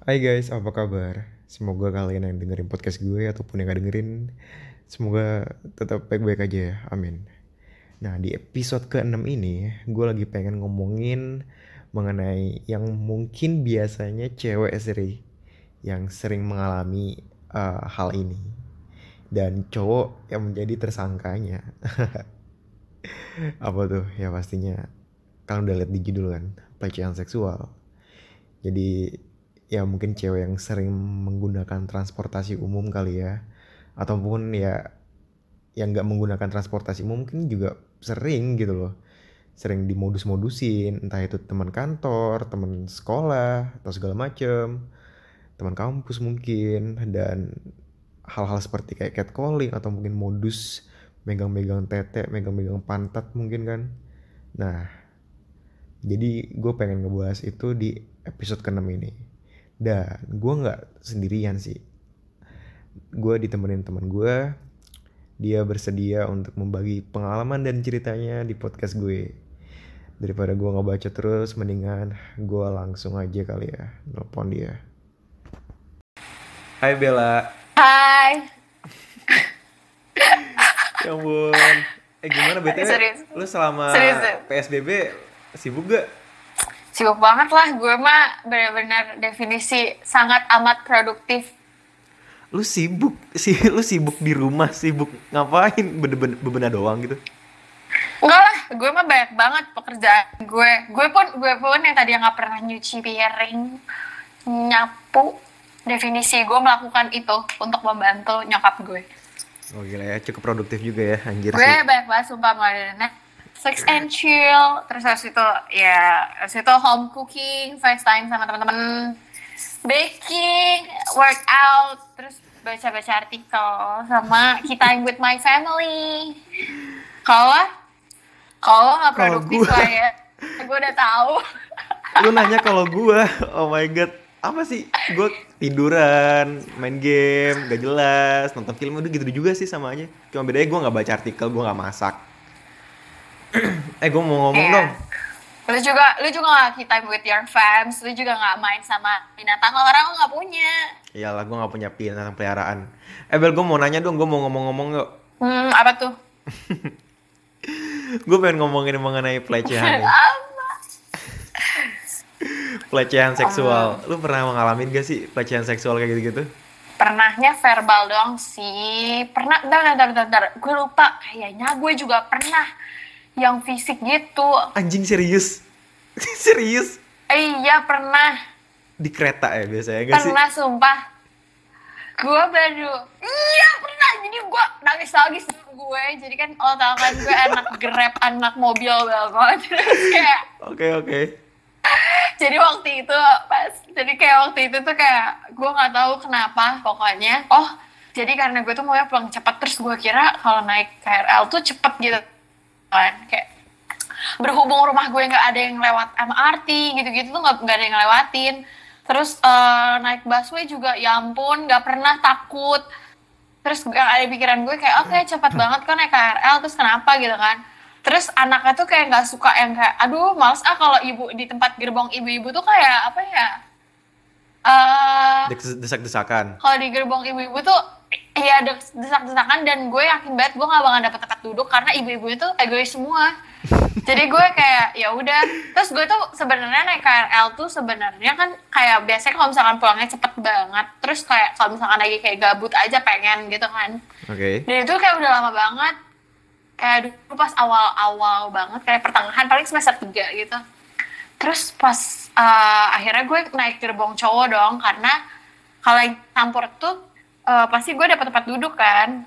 Hai guys, apa kabar? Semoga kalian yang dengerin podcast gue ataupun yang gak dengerin Semoga tetap baik-baik aja ya, amin. Nah di episode ke-6 ini Gue lagi pengen ngomongin mengenai yang mungkin biasanya cewek seri Yang sering mengalami uh, hal ini. Dan cowok yang menjadi tersangkanya. Apa tuh? Ya pastinya. Kalian udah lihat di judul kan? Pelecehan seksual. Jadi ya mungkin cewek yang sering menggunakan transportasi umum kali ya. Ataupun ya yang nggak menggunakan transportasi umum mungkin juga sering gitu loh. Sering dimodus-modusin entah itu teman kantor teman sekolah atau segala macem. Teman kampus mungkin dan hal-hal seperti kayak catcalling atau mungkin modus megang-megang tete megang-megang pantat mungkin kan. Nah jadi gue pengen ngebahas itu di episode ke-6 ini dan gue nggak sendirian sih. Gue ditemenin teman gue dia bersedia untuk membagi pengalaman dan ceritanya di podcast gue. Daripada gue nggak baca terus mendingan gue langsung aja kali ya nelpon dia. Hai Bella. Hai. ya ampun. Eh gimana btw Serius. lu selama Serius. psbb sibuk gak Sibuk banget lah, gue mah benar-benar definisi sangat amat produktif. lu sibuk sih lu sibuk di rumah sibuk ngapain bener-bener bebenah doang gitu Enggak lah, gue mah banyak banget pekerjaan gue. Gue pun, gue pun yang tadi nggak pernah nyuci piring, nyapu. Definisi gue melakukan itu untuk membantu nyokap gue. Oh gila ya, cukup produktif juga ya anjir Gue sih. banyak banget sumpah mulai dari Netflix and chill, terus habis itu ya habis itu home cooking, FaceTime sama teman-teman, baking, workout, terus baca-baca artikel sama kita with my family. Kalau kalau nggak produktif lah ya, gue udah tahu. Lu nanya kalau gua, oh my god, apa sih? Gua tiduran, main game, gak jelas, nonton film udah gitu juga sih sama aja. Cuma bedanya gua nggak baca artikel, gua nggak masak. Eh gua mau ngomong Iya. dong. Lu juga, lu juga gak kita time with your fams, lu juga gak main sama binatang orang lu gak punya. Iyalah, gua nggak punya binatang peliharaan. Eh Bel, gua mau nanya dong, gua mau ngomong-ngomong yuk. Hmm, apa tuh? Gue pengen ngomongin mengenai pelecehan. Apa? pelecehan seksual. Lu pernah mengalami gak sih pelecehan seksual kayak gitu-gitu? Pernahnya verbal doang sih. Pernah, bentar, bentar, bentar, bentar. Gue lupa. Kayaknya gue juga pernah yang fisik gitu. Anjing serius? serius? Eh, iya, pernah. Di kereta ya biasanya gak sih? Pernah, sumpah. Gue baru, iya pernah. Jadi gue nangis-nangis gue. Jadi kan, lo tau kan gue anak grab, anak mobil banget. Terus kayak, Oke oke. jadi waktu itu pas jadi kayak waktu itu tuh kayak gue nggak tahu kenapa pokoknya oh jadi karena gue tuh maunya pulang cepat terus gue kira kalau naik KRL tuh cepet gitu kan kayak berhubung rumah gue nggak ada yang lewat MRT gitu-gitu tuh nggak ada yang ngelewatin. Terus eh, naik busway juga ya ampun nggak pernah takut. Terus yang ada pikiran gue kayak oke cepat banget kan naik KRL terus kenapa? gitu kan. Terus anaknya tuh kayak nggak suka yang kayak aduh males ah kalau ibu di tempat gerbong ibu-ibu tuh kayak apa ya eh Des- Desak-desakan. kalau di gerbong ibu-ibu tuh ya ada desak-desakan dan gue yakin banget gue nggak bakal dapet tempat duduk karena ibu-ibu itu egois semua. Jadi gue kayak ya udah. Terus gue tuh sebenarnya naik KRL tuh sebenarnya kan kayak biasanya kalau misalkan pulangnya cepet banget terus kayak kalau misalkan lagi kayak gabut aja pengen gitu kan. Oke. dan itu kayak udah lama banget. Kayak dulu pas awal-awal banget kayak pertengahan paling semester 3 gitu. Terus pas eh, akhirnya gue naik gerbong cowok dong karena kalau yang campur tuh eh, pasti gue dapat tempat duduk kan.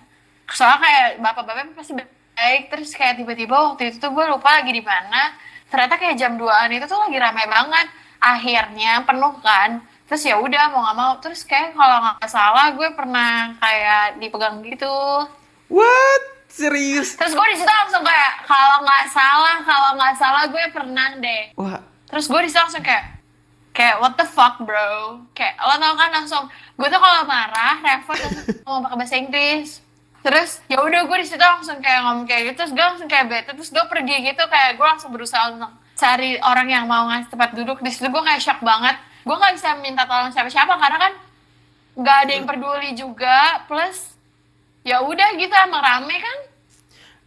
Soalnya kayak bapak-bapak pasti baik. Terus kayak tiba-tiba waktu itu tuh gue lupa lagi di mana. Ternyata kayak jam 2an itu tuh lagi ramai banget. Akhirnya penuh kan. Terus ya udah mau nggak mau. Terus kayak kalau nggak salah gue pernah kayak dipegang gitu. What? Serius? terus gue di situ langsung kayak kalau nggak salah kalau nggak salah gue pernah deh. Wah, terus gue di situ langsung kayak kayak what the fuck bro? Kayak lo tau kan langsung gue tuh kalau marah langsung ngomong pakai bahasa Inggris. Terus ya udah gue di situ langsung kayak ngomong kayak gitu terus gue langsung kayak bete terus gue pergi gitu kayak gue langsung berusaha untuk cari orang yang mau ngasih tempat duduk. Di situ gue kayak shock banget. Gue nggak bisa minta tolong siapa-siapa karena kan nggak ada yang peduli juga. Plus ya udah gitu emang rame kan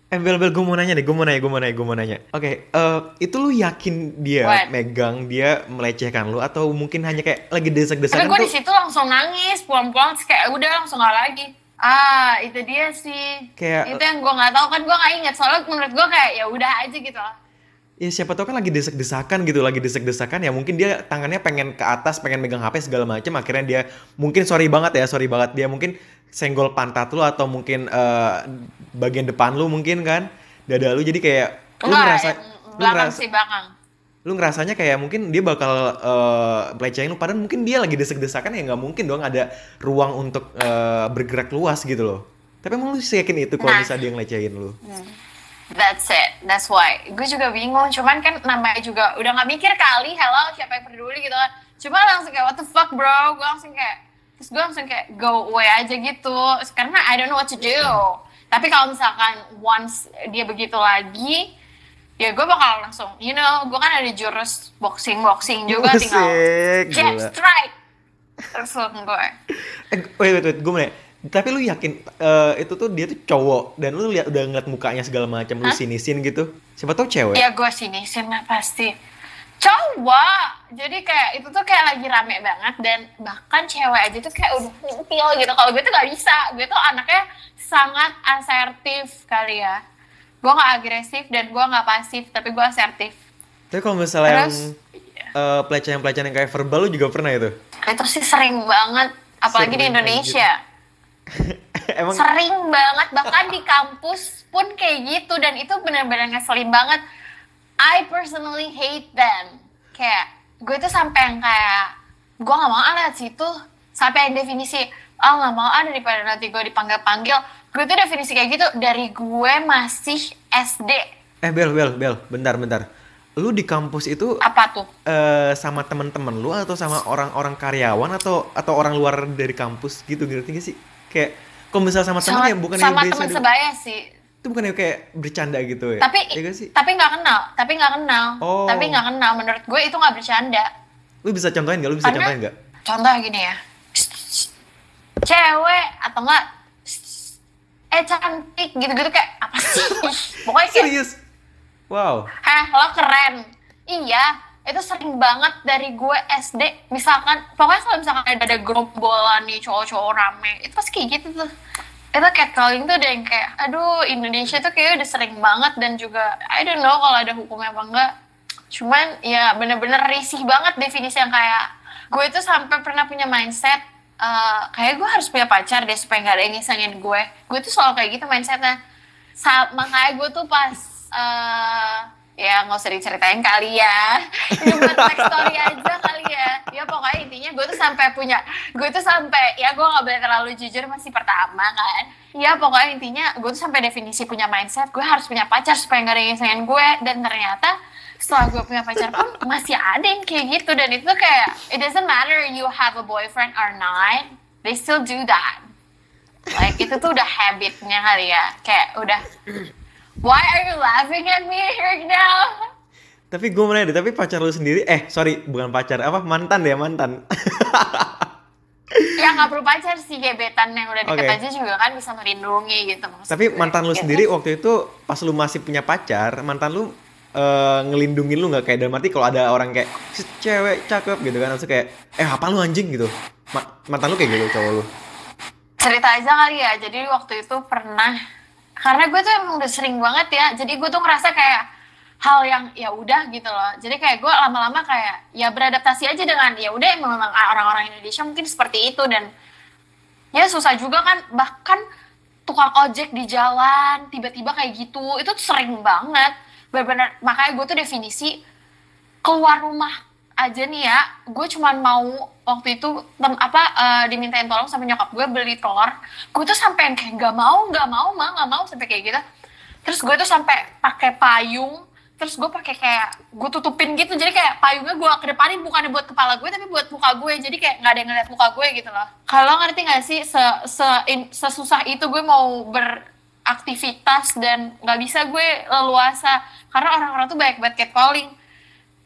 Eh Bel, Bel, gue mau nanya deh, gue mau nanya, gue mau nanya, gue mau nanya. Oke, eh, itu lu yakin dia What? megang, dia melecehkan lu, atau mungkin hanya kayak lagi tapi desek-desakan gue di situ langsung nangis pulang-pulang kayak udah langsung nggak lagi ah itu dia sih Kayak- itu yang gue nggak tahu kan gue nggak inget soalnya menurut gue kayak ya udah aja gitu loh Ya siapa tahu kan lagi desek-desakan gitu, lagi desek-desakan ya mungkin dia tangannya pengen ke atas, pengen megang HP segala macam, akhirnya dia mungkin sorry banget ya, sorry banget dia mungkin senggol pantat lu atau mungkin eh, bagian depan lu mungkin kan, dada lu jadi kayak lu enggak ngerasa yang lu ngerasa sih belakang lu ngerasanya kayak mungkin dia bakal eh, pelecehin lu padahal mungkin dia lagi desek-desakan ya nggak mungkin dong ada ruang untuk eh, bergerak luas gitu loh. Tapi emang lu yakin itu kalau Nah. misalnya dia ngelecehin lu? That's it, that's why. Gue juga bingung, cuman kan namanya juga udah nggak mikir kali, hello siapa yang peduli gitu kan. Cuma langsung kayak what the fuck bro, gue langsung kayak, terus gue langsung kayak go away aja gitu, karena I don't know what to do. Tapi kalau misalkan once dia begitu lagi, ya gue bakal langsung, you know, gue kan ada jurus boxing boxing juga, tinggal Musik, get gila. strike, terus langsung gue. Eh, wait, wait, wait, gue nanya. Tapi lu yakin eh, itu tuh dia tuh cowok dan lu lihat udah ngeliat mukanya segala macam lu sinisin gitu. Siapa tau cewek. Ya gue sini lah pasti. Cowok. Jadi kayak itu tuh kayak lagi rame banget dan bahkan cewek aja tuh kayak udah nyentil gitu. Kalau gue tuh gak bisa. Gue tuh anaknya sangat asertif kali ya. Gue gak agresif dan gue gak pasif, tapi gue asertif. Tapi kalau misalnya yang Terus, eh, pelecehan-pelecehan yang kayak verbal lu juga pernah itu? itu sih sering banget. Apalagi di Sering, Indonesia. Emang Sering banget. Bahkan di kampus pun kayak gitu. Dan itu benar-benar ngeselin banget. I personally hate them. Kayak, gue tuh sampai yang kayak, gue gak mau ah liat situ. Sampai yang definisi, oh gak mau ah daripada nanti gue dipanggil-panggil. Gue tuh definisi kayak gitu dari gue masih SD. eh Bel, Bel, Bel, bentar, bentar. Lu di kampus itu Apa tuh? eh, sama temen-temen lu atau sama orang-orang karyawan atau atau orang luar dari kampus gitu ngerti gak sih? Kayak kalau misalnya sama temen Sama, ya bukan sama yang teman sebaya sih. Itu bukan yang kayak bercanda gitu ya? Tapi ya gak sih? tapi nggak kenal, tapi nggak kenal, Oh. tapi nggak kenal. Menurut gue itu nggak bercanda. Lu bisa contohin gak? Lu bisa Karena- contohin gak? Contoh gini ya. Cewek atau enggak eh cantik gitu-gitu kayak apa sih? Pokoknya kayak, Serius? Wow. heh lo keren. Iya, itu sering banget dari gue SD. Misalkan, pokoknya kalau misalkan ada, ada gerombolan nih cowok-cowok rame, itu pasti kayak gitu tuh. Itu catcalling tuh udah yang kayak, aduh Indonesia tuh kayak udah sering banget dan juga, I don't know kalau ada hukumnya apa enggak. Cuman ya bener-bener risih banget definisi yang kayak, gue tuh sampai pernah punya mindset, eh, kayak gue harus punya pacar deh supaya nggak ada yang ngisengin gue. Gue tuh selalu kayak gitu mindsetnya. Saat makanya gue tuh pas eh ya nggak usah diceritain kali ya. Ini buat story aja kali ya. Ya pokoknya intinya gue tuh sampai punya gue tuh sampai ya gue nggak boleh terlalu jujur masih pertama kan. Ya pokoknya intinya gue tuh sampai definisi punya mindset gue harus punya pacar supaya nggak ada yang ngisengin gue. Dan ternyata setelah gue punya pacar pun masih ada yang kayak gitu. Dan itu kayak it doesn't matter you have a boyfriend or not they still do that. Like itu tuh udah habitnya kali ya. Kayak udah why are you laughing at me right now Tapi gue mau deh, tapi pacar lu sendiri, eh sorry bukan pacar, apa mantan deh mantan. ya nggak perlu pacar sih gebetan yang udah deket Oke. aja juga kan bisa melindungi gitu maksud tapi mantan lu Gitu. sendiri waktu itu pas lu masih punya pacar, mantan lu eh, ngelindungin lu nggak kayak dalam arti kalau ada orang kayak "Si cewek cakep gitu kan, langsung kayak eh apa lu anjing gitu. Ma- mantan lu kayak gitu cowok lu. cerita aja kali ya jadi waktu itu pernah karena gue tuh emang udah sering banget ya jadi gue tuh ngerasa kayak hal yang ya udah gitu loh. Jadi kayak gue lama-lama kayak ya beradaptasi aja dengan ya udah emang memang orang-orang Indonesia mungkin seperti itu. Dan ya susah juga kan bahkan tukang ojek di jalan tiba-tiba kayak gitu itu sering banget. Benar-benar makanya gue tuh definisi keluar rumah aja nih ya. Gue cuman mau waktu itu tem- apa eh, dimintain tolong sama nyokap gue beli telur. Gue tuh sampai kayak nggak mau nggak mau mah nggak mau sampai kayak gitu. Terus gue tuh sampai pakai payung terus gue pakai kayak gue tutupin gitu. Jadi kayak payungnya gue kedepanin bukannya buat kepala gue tapi buat muka gue jadi kayak nggak ada yang ngeliat muka gue gitu loh. Kalau ngerti nggak sih se, se in- sesusah itu gue mau beraktivitas dan nggak bisa gue leluasa. Karena orang-orang tuh banyak banget catcalling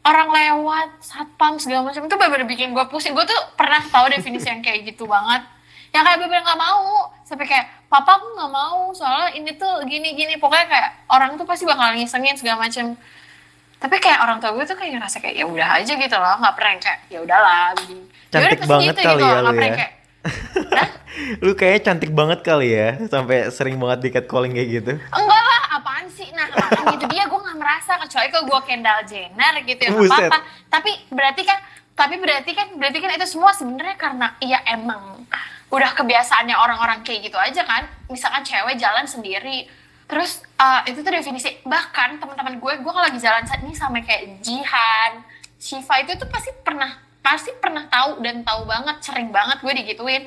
orang lewat satpam segala macam. Itu bener-bener bikin gue pusing. Gue tuh pernah tahu definisi yang kayak gitu banget. Yang kayak bener-bener nggak mau. Sampai kayak papa aku nggak mau. Soalnya ini tuh gini gini pokoknya kayak orang tuh pasti bakal ngisengin segala macam. Tapi kayak orang tua gue tuh kayak ngerasa kayak ya udah aja gitu loh. Nggak pernah kayak ya udahlah Ya Cantik banget kali gitu ya lu ya. kayak? Lu kayaknya cantik banget kali ya, sampai sering banget di catcalling kayak gitu. enggak sih. Nah makanya itu dia gue nggak merasa kecuali kalau gue Kendall Jenner gitu ya apa-apa. Tapi berarti kan tapi berarti kan berarti kan itu semua sebenarnya karena ya emang udah kebiasaannya orang-orang kayak gitu aja kan. Misalkan cewek jalan sendiri. Terus uh, itu tuh definisi bahkan teman-teman gue gue kalau lagi jalan saat ini sama kayak Jihan Shiva itu tuh pasti pernah pasti pernah tahu dan tahu banget sering banget gue digituin.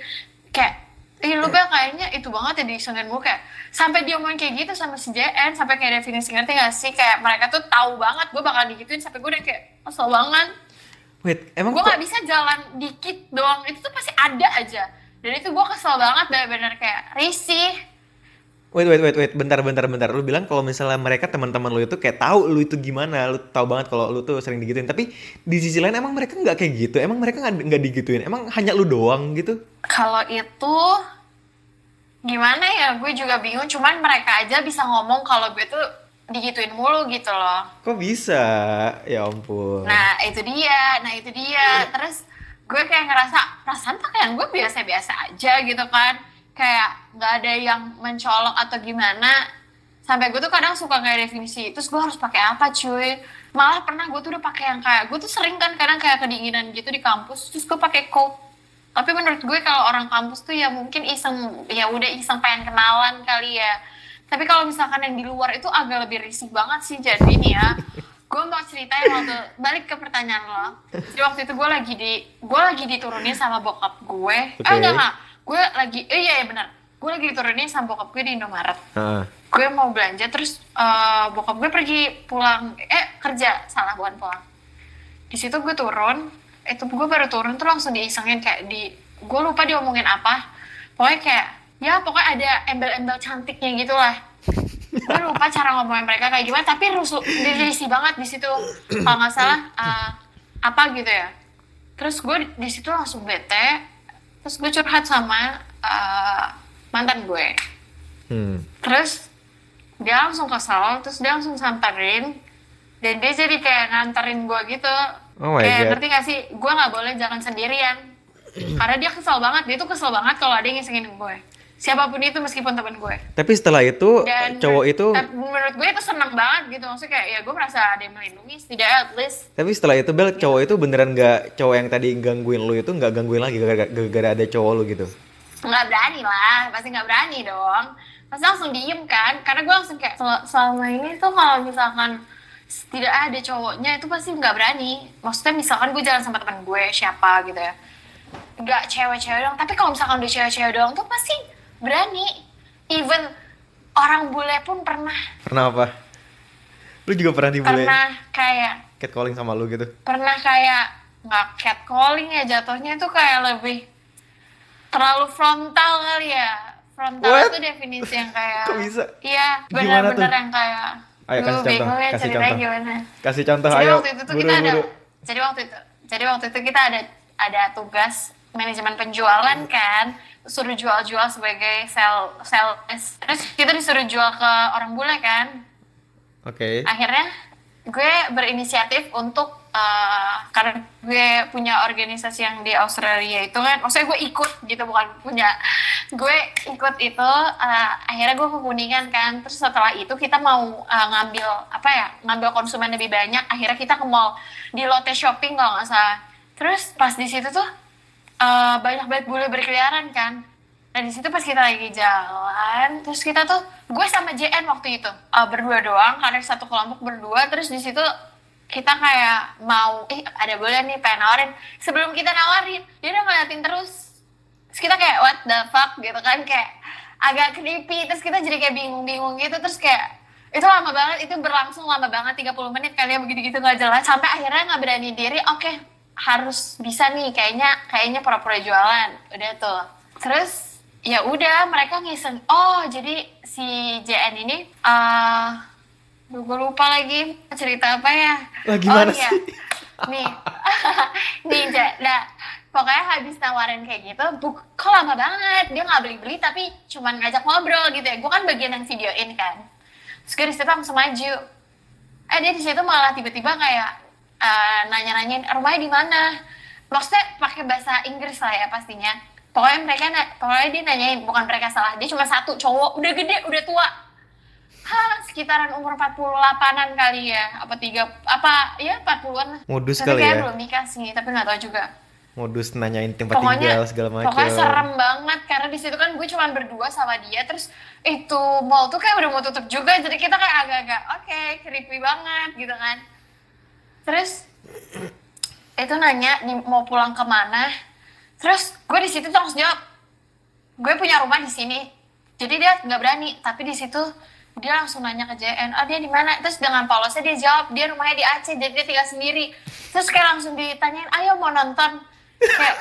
Kayak Ih lu Bel kayaknya itu banget ya disengin gue kayak sampai dia ngomong kayak gitu sama si JN sampai kayak definisi ngerti gak sih? Kayak mereka tuh tahu banget gue bakal digituin sampai gue udah kayak kesel banget. Wait, emang gue nggak bisa jalan dikit doang itu tuh pasti ada aja. Dan itu gue kesel banget bener-bener kayak risih Wait, wait, wait, wait, bentar, bentar, bentar. Lu bilang kalau misalnya mereka teman-teman lu itu kayak tahu lu itu gimana, lu tahu banget kalau lu tuh sering digituin. Tapi di sisi lain emang mereka nggak kayak gitu, emang mereka nggak digituin, emang hanya lu doang gitu. kalau itu gimana ya gue juga bingung cuman mereka aja bisa ngomong kalau gue tuh digituin mulu gitu loh Kok bisa? Ya ampun. Nah itu dia, nah itu dia. Terus gue kayak ngerasa perasaan pakaian gue biasa-biasa aja gitu kan. Kayak nggak ada yang mencolok atau gimana. Sampai gue tuh kadang suka kayak definisi, terus gue harus pakai apa cuy. Malah pernah gue tuh udah pakai yang kayak, gue tuh sering kan kadang kayak kedinginan gitu di kampus, terus gue pakai coat. Tapi menurut gue kalau orang kampus tuh ya mungkin iseng, ya udah iseng pengen kenalan kali ya. Tapi kalau misalkan yang di luar itu agak lebih risih banget sih jadi nih ya. gue mau ceritain waktu balik ke pertanyaan lo. Jadi waktu itu gue lagi di gue lagi diturunin sama bokap gue. Oke. Eh enggak enggak. Gue lagi eh iya ya benar. Gue lagi diturunin sama bokap gue di Indomaret. Heeh. Gue mau belanja terus eh, bokap gue pergi pulang eh kerja salah bukan pulang. Di situ gue turun, itu gue baru turun tuh langsung diisengin kayak di gue lupa diomongin apa. Pokoknya kayak ya pokoknya ada embel-embel cantiknya gitu lah gue lupa cara ngomongin mereka kayak gimana tapi rusuh dirisi banget di situ kalau nggak salah eh, apa gitu ya terus gue di situ langsung bete terus gue curhat sama eh, mantan gue. Hmm. terus dia langsung kesel terus dia langsung samperin dan dia jadi kayak nganterin gue gitu. Oh kayak God. ngerti gak sih? Gue nggak boleh jalan sendirian. Karena dia kesel banget dia tuh kesel banget kalau ada yang ngisengin gue siapa pun itu meskipun teman gue. Tapi setelah itu dan cowok itu, menurut gue itu seneng banget gitu. Maksudnya kayak ya gue merasa ada yang melindungi setidaknya at least tapi setelah itu Bel cowok itu beneran nggak cowok yang tadi gangguin lu itu nggak gangguin lagi gara-gara gara-gara ada cowok lu gitu. nggak berani lah. Pasti nggak berani dong. Pasti langsung diem kan? Karena gue langsung kayak "Sel- selama ini tuh kalau misalkan tidak ada cowoknya itu pasti nggak berani. Maksudnya misalkan gue jalan sama teman gue siapa gitu ya. Nggak cewek-cewek doang. Tapi kalau misalkan udah cewek-cewek doang tuh pasti berani even orang bule pun pernah Pernah apa? Lu juga pernah dibully pernah kayak catcalling sama lu gitu? pernah kayak nggak catcalling ya jatuhnya itu kayak lebih terlalu frontal kali ya frontal What? itu definisi yang kayak Kok bisa? iya benar-benar yang kayak Ayo, kasih contoh, ya kasih contoh. gimana Kasih contoh jadi ayo. waktu itu tuh buru, kita ada buru. jadi waktu itu jadi waktu itu kita ada ada tugas manajemen penjualan kan suruh jual-jual sebagai sel sales terus kita disuruh jual ke orang bule kan. Oke. akhirnya gue berinisiatif untuk eh, karena gue punya organisasi yang di Australia itu kan maksudnya gue ikut gitu bukan punya. Gue ikut itu eh, akhirnya gue ke Kuningan kan. Terus setelah itu kita mau eh, ngambil apa ya ngambil konsumen lebih banyak akhirnya kita ke mall. Di Lotte Shopping kalau nggak salah. Terus pas di situ tuh eh, banyak banget bule berkeliaran kan Nah di situ pas kita lagi jalan, terus kita tuh gue sama JN waktu itu uh, berdua doang karena satu kelompok berdua. Terus di situ kita kayak mau, ih ada boleh nih pengen nawarin. Sebelum kita nawarin, dia udah ngeliatin terus. Terus kita kayak what the fuck gitu kan kayak agak creepy. Terus kita jadi kayak bingung-bingung gitu. Terus kayak itu lama banget, itu berlangsung lama banget 30 menit kali ya begitu-gitu nggak jelas. Sampai akhirnya nggak berani diri, oke harus bisa nih kayaknya kayaknya pura-pura jualan udah tuh terus ya udah mereka ngiseng oh jadi si JN ini eh Duh, gue lupa lagi cerita apa ya. Lah gimana oh, iya. sih? Nih, nih. Nah, pokoknya habis nawarin kayak gitu, bu, kok lama banget. Dia nggak beli-beli, tapi cuman ngajak ngobrol gitu ya. Gue kan bagian yang videoin kan. Terus gue di situ langsung maju. Eh, dia di situ malah tiba-tiba kayak eh, nanya-nanyain, rumahnya di mana? Maksudnya pakai bahasa Inggris lah ya pastinya. Pokoknya mereka, pokoknya dia nanyain, bukan mereka salah. Dia cuma satu cowok, udah gede, udah tua. Hah, sekitaran umur 48-an kali ya. Apa tiga, apa, ya 40-an lah. Modus Tapi kali ya. belum nikah sih, tapi nggak tahu juga. Modus nanyain tempat Pokoknya, tinggal segala macam. pokoknya serem banget karena di situ kan gue cuma berdua sama dia, terus itu mall tuh kayak udah mau tutup juga, jadi kita kayak agak-agak oke, creepy banget gitu kan. Terus itu nanya mau pulang ke mana, terus gue di situ langsung jawab, gue punya rumah di sini, jadi dia nggak berani, tapi di situ dia langsung nanya ke JN, ah dia di mana? Terus dengan polosnya dia jawab, dia rumahnya di Aceh, jadi dia tinggal sendiri. Terus kayak langsung ditanyain, ayo mau nonton? Kayak,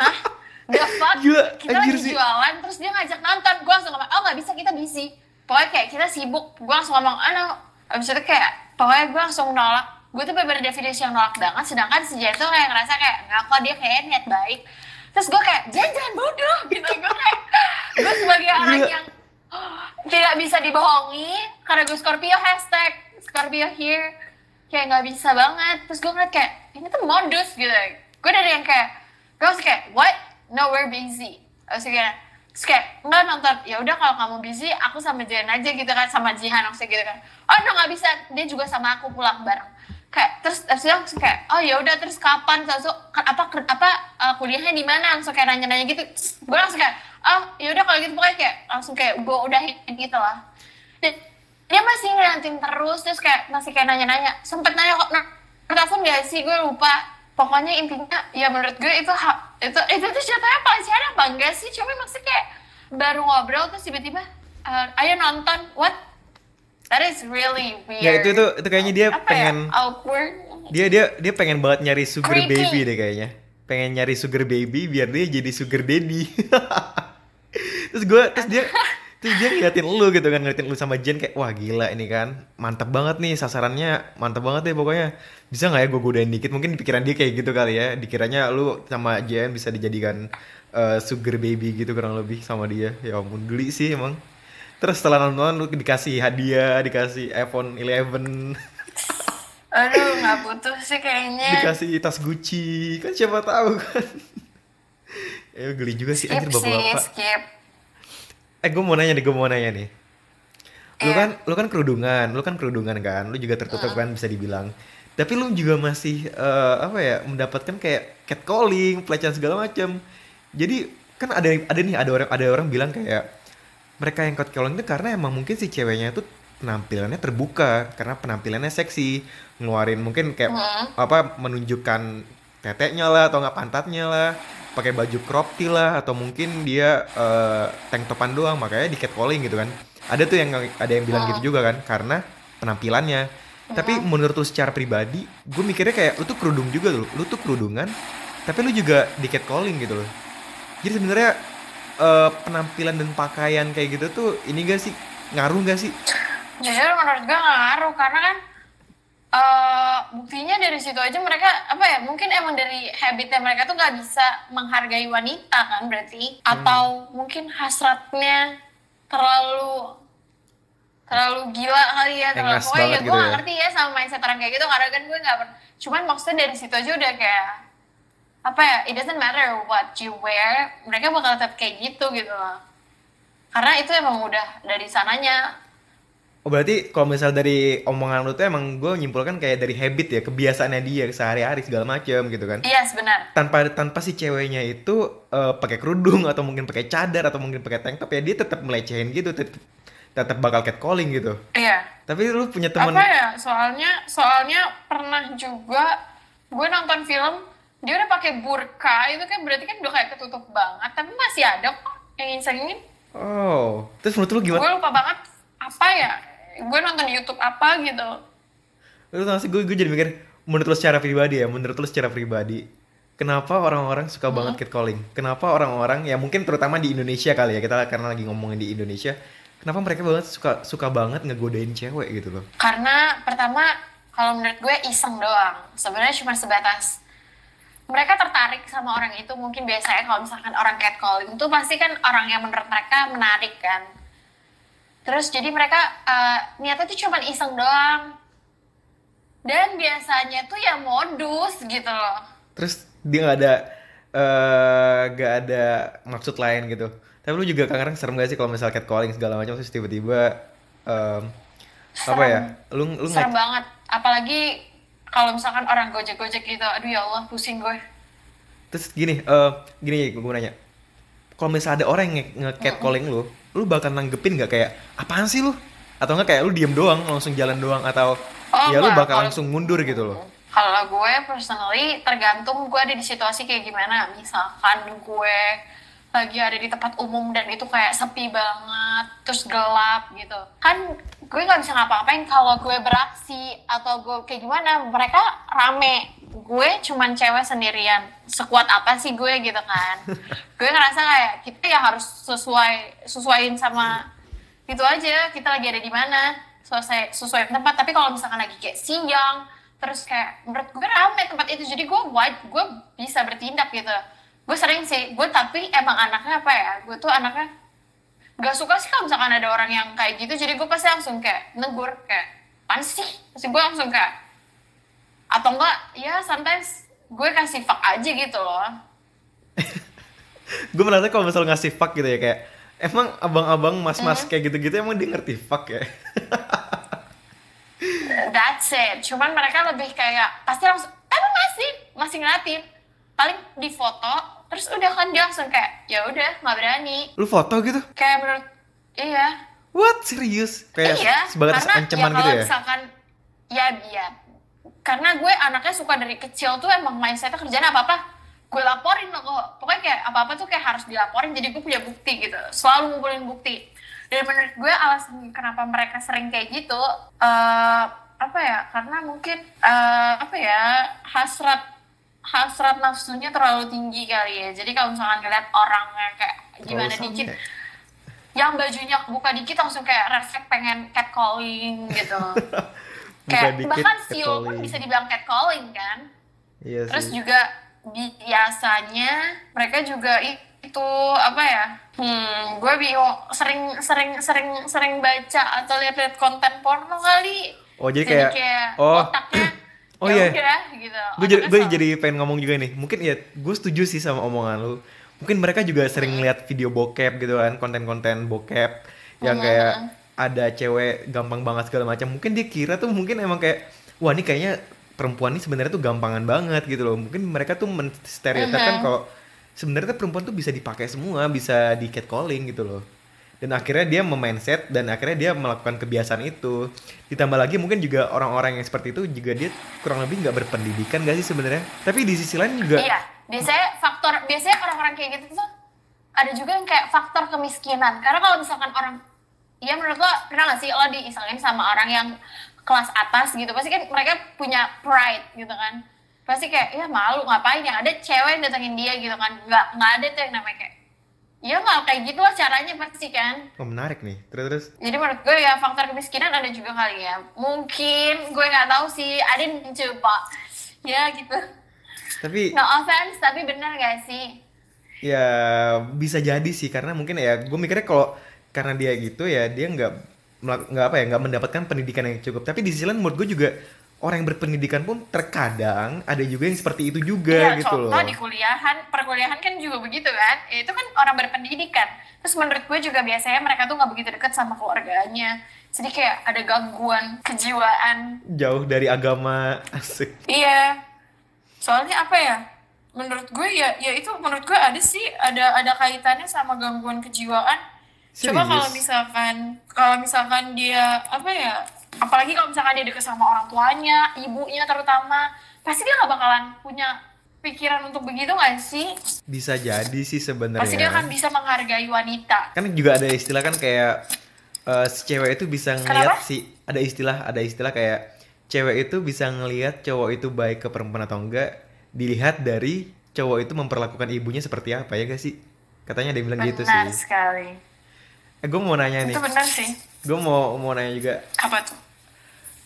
hah? The fuck? Gila, kita lagi sih. jualan, terus dia ngajak nonton. Gue langsung ngomong, oh nggak bisa, kita busy. Pokoknya kayak kita sibuk. Gue langsung ngomong, ah no. Abis itu kayak, pokoknya gue langsung nolak. Gue tuh bener definisi yang nolak banget, sedangkan si Jen tuh kayak ngerasa kayak, nggak kok dia kayak niat baik. Terus gue kayak, Jen jangan bodoh gitu. Gue kayak, gue sebagai orang Gila. yang tidak bisa dibohongi karena gue Scorpio hashtag Scorpio here. Kayak nggak bisa banget. Terus gue ngeliat kayak ini tuh modus gitu. Gue dari yang kayak gue langsung kayak what? No we're busy. Terus kayak terus kayak nggak nonton. Ya udah kalau kamu busy aku sama Jen aja gitu kan sama Jihan maksudnya gitu kan. Oh no nggak bisa. Dia juga sama aku pulang bareng kayak terus terus dia langsung kayak oh ya udah terus kapan? Terus apa apa uh, kuliahnya di mana? Langsung kayak nanya-nanya gitu. Gue langsung kayak oh ya udah kalau gitu pokoknya kayak langsung kayak gue udahin gitu lah. Dan dia masih ngeliatin terus terus kayak masih kayak nanya-nanya. Sempet nanya kok nah telepon gak sih? Gue lupa. Pokoknya intinya ya menurut gue itu itu itu tuh jatuhnya pelecehan apa enggak sih. Cuma maksudnya kayak baru ngobrol terus tiba-tiba "Eh, ayo nonton. What that is really weird Ya itu itu itu kayaknya dia apa pengen ya, awkward. dia dia dia pengen banget nyari sugar Creepy. baby deh kayaknya. Pengen nyari sugar baby biar dia jadi sugar daddy. terus gue terus dia terus dia ngeliatin lu gitu kan ngeliatin lu sama Jen kayak wah gila ini kan. Mantep banget nih sasarannya. Mantep banget deh pokoknya. Bisa nggak ya gue godain dikit? Mungkin di pikiran dia kayak gitu kali ya. Dikiranya lu sama Jen bisa dijadikan eh, sugar baby gitu kurang lebih sama dia. Ya ampun geli sih emang terus setelah nonton lu dikasih hadiah dikasih iPhone 11 aduh nggak butuh sih kayaknya. Dikasih tas Gucci. Kan siapa tahu kan. Ya geli juga sih skip anjir bapak-bapak skip. Eh gue mau nanya nih gue mau nanya nih. Lu Iya. kan lu kan kerudungan lu kan kerudungan kan lu juga tertutup kan bisa dibilang. Tapi lu juga masih eh, apa ya mendapatkan kayak catcalling pelecehan segala macam jadi kan ada ada nih ada orang ada orang bilang kayak mereka yang catcalling itu karena emang mungkin si ceweknya itu penampilannya terbuka karena penampilannya seksi ngeluarin mungkin kayak Hmm. apa menunjukkan teteknya lah atau nggak pantatnya lah pakai baju crop tee lah atau mungkin dia eh, tank topan doang makanya di catcalling gitu kan ada tuh yang ada yang bilang Hmm. gitu juga kan karena penampilannya tapi menurut lu secara pribadi gue mikirnya kayak lu tuh kerudung juga lu lu tuh kerudungan tapi lu juga di catcalling gitu loh jadi sebenarnya eh, penampilan dan pakaian kayak gitu tuh ini gak sih? Ngaruh gak sih? Jujur menurut gue nggak ngaruh karena kan eh buktinya dari situ aja mereka apa ya mungkin emang dari habitnya mereka tuh nggak bisa menghargai wanita kan berarti? Atau mungkin hasratnya terlalu terlalu gila kali ya terlalu Engas pokoknya ya gue gitu ya. ngerti ya sama mindset orang kayak gitu karena kan gue nggak pernah cuman maksudnya dari situ aja udah kayak apa ya it doesn't matter what you wear mereka bakal tetap kayak gitu gitu loh. Karena itu emang udah dari sananya. Oh berarti kalau misal dari omongan lu tuh emang gue nyimpulkan kayak dari habit ya kebiasaannya dia sehari-hari segala macem gitu kan. Iya sebenar tanpa tanpa si ceweknya itu eh, pakai kerudung atau mungkin pakai cadar atau mungkin pakai tank top ya dia tetap melecehin gitu tetap tetap bakal catcalling gitu. Iya. Tapi lu punya teman apa ya soalnya soalnya pernah juga gue nonton film dia udah pakai burka itu kan berarti kan udah kayak ketutup banget tapi masih ada kok yang insengin. Oh terus menurut lu gue gimana lupa banget apa ya gue nonton di YouTube apa gitu. Lu tau sih gue gue jadi mikir menurut lu secara pribadi ya menurut lu secara pribadi kenapa orang-orang suka banget catcalling? Kenapa orang-orang ya mungkin terutama di Indonesia kali ya kita karena lagi ngomongin di Indonesia kenapa mereka banget suka suka banget ngegodain cewek gitu loh? Karena pertama kalau menurut gue iseng doang. Sebenarnya cuma sebatas mereka tertarik sama orang itu mungkin biasanya kalau misalkan orang catcalling itu pasti kan orang yang menurut mereka menarik kan. Terus jadi mereka eh, niatnya tuh cuma iseng doang. Dan biasanya tuh ya modus gitu loh. terus dia nggak ada eh nggak ada maksud lain gitu tapi lu juga kadang serem gak sih kalau misal catcalling segala macam terus tiba-tiba em, apa ya lu lu Serem nge- banget. Apalagi kalau misalkan orang gojek-gojek gitu. Aduh ya Allah pusing gue. terus gini eh gini gue nanya kalau misal ada orang yang nge- nge-catcalling lu lu bakal nanggepin nggak kayak apaan sih lu atau nggak kayak lu diem doang langsung jalan doang atau Oh, ya lu bakal Kalau- langsung mundur gitu loh Kalau gue personally tergantung gue ada di situasi kayak gimana. Misalkan gue lagi ada di tempat umum dan itu kayak sepi banget, terus gelap gitu. Kan gue nggak bisa ngapa-ngapain kalau gue beraksi atau gue kayak gimana. Mereka rame, gue cuman cewek sendirian. Sekuat apa sih gue gitu kan? gue ngerasa kayak kita ya harus sesuai sesuaiin sama itu aja kita lagi ada di mana sesuai sesuai tempat tapi kalau misalkan lagi kayak siang terus kayak menurut gue rame tempat itu jadi gue wide gue bisa bertindak gitu gue sering sih gue tapi emang anaknya apa ya gue tuh anaknya gak suka sih kalau misalkan ada orang yang kayak gitu. Jadi gue pasti langsung kayak negur kayak pan sih? Pasti gue langsung kayak atau enggak ya sometimes gue kasih fuck aja gitu loh. Gue merasa kalau misal ngasih fuck gitu ya kayak emang abang-abang mas-mas kayak gitu-gitu emang dia ngerti fuck ya? That's it. Cuman mereka lebih kayak pasti langsung emang masih? Masih ngeliatin. Paling di foto terus udah kan dia langsung kayak ya udah nggak berani. lu foto gitu Kayak menurut iya. what serius kayak iya. karena ancaman ya gitu ya misalkan ya iya. Karena gue anaknya suka dari kecil tuh emang mindsetnya kerjaan apa-apa gue laporin loh kok. Pokoknya kayak apa-apa tuh kayak harus dilaporin jadi gue punya bukti gitu. Selalu ngumpulin bukti. Dan menurut gue alasan kenapa mereka sering kayak gitu eh apa ya? Karena mungkin eh apa ya? hasrat hasrat nafsunya terlalu tinggi kali ya. Jadi kalau misalkan ngeliat orangnya kayak gimana Terlalu dikit yang bajunya buka dikit langsung kayak refleks pengen catcalling gitu. Kayak dikit, bahkan Sio pun bisa dibilang catcalling kan. iya Terus sih juga biasanya mereka juga itu apa ya? Hmm, gue bingung sering sering sering sering baca atau lihat-lihat konten porno kali. oh jadi kayak, oh otaknya Oh, ya iya. udah gitu. gue jadi gue pengen ngomong juga nih mungkin ya gue setuju sih sama omongan lu mungkin mereka juga sering lihat video bokep gitu kan konten-konten bokep yang Mhm. kayak ada cewek gampang banget segala macam mungkin dia kira tuh mungkin emang kayak wah ini kayaknya perempuan ini sebenarnya tuh gampangan banget gitu loh mungkin mereka tuh menstereotipkan Mhm. kalau sebenarnya perempuan tuh bisa dipakai semua bisa di catcalling gitu loh dan akhirnya dia memindset dan akhirnya dia melakukan kebiasaan itu. Ditambah lagi mungkin juga orang-orang yang seperti itu juga dia kurang lebih nggak berpendidikan gak sih sebenarnya? Tapi di sisi lain juga Iya, biasanya faktor biasanya orang-orang kayak gitu tuh ada juga yang kayak faktor kemiskinan. Karena kalau misalkan orang Iya menurut lo pernah gak sih lo diisengin sama orang yang kelas atas gitu? Pasti kan mereka punya pride gitu kan. Pasti kayak ya malu ngapain? Yang ada cewek yang datengin dia gitu kan. Nggak nggak ada tuh yang namanya kayak ya nggak kayak gitu lah caranya pasti kan. Oh, menarik nih. Terus terus? Jadi menurut gue ya faktor kemiskinan ada juga kali ya. Mungkin gue nggak tahu sih. Ada yang mencoba. Ya gitu. Tapi no offense tapi benar gak sih? Ya bisa jadi sih. Karena mungkin ya gue mikirnya kalau karena dia gitu ya dia nggak nggak apa ya nggak mendapatkan pendidikan yang cukup. Tapi di sisi lain menurut gue juga orang yang berpendidikan pun terkadang ada juga yang seperti itu juga Iya, gitu loh contoh di kuliahan, perkuliahan kan juga begitu kan. Ya, itu kan orang berpendidikan. Terus menurut gue juga biasanya mereka tuh nggak begitu dekat sama keluarganya. Jadi kayak ada gangguan kejiwaan. jauh dari agama asik Iya. Soalnya apa ya? Menurut gue ya, ya itu menurut gue ada sih, ada ada kaitannya sama gangguan kejiwaan. Coba Serius? kalau misalkan, kalau misalkan dia apa ya? Apalagi kalau misalkan dia deket sama orang tuanya, ibunya terutama, pasti dia nggak bakalan punya pikiran untuk begitu nggak sih? bisa jadi sih sebenarnya Pasti dia akan bisa menghargai wanita. kan juga ada istilah kan kayak eh, si cewek itu bisa ngelihat Kenapa? si ada istilah ada istilah kayak cewek itu bisa ngelihat cowok itu baik ke perempuan atau enggak dilihat dari cowok itu memperlakukan ibunya seperti apa ya gak sih katanya ada yang bilang gitu Benar sih sekali. Eh, gue mau nanya nih. itu benar sih Gue mau mau nanya juga. apa tuh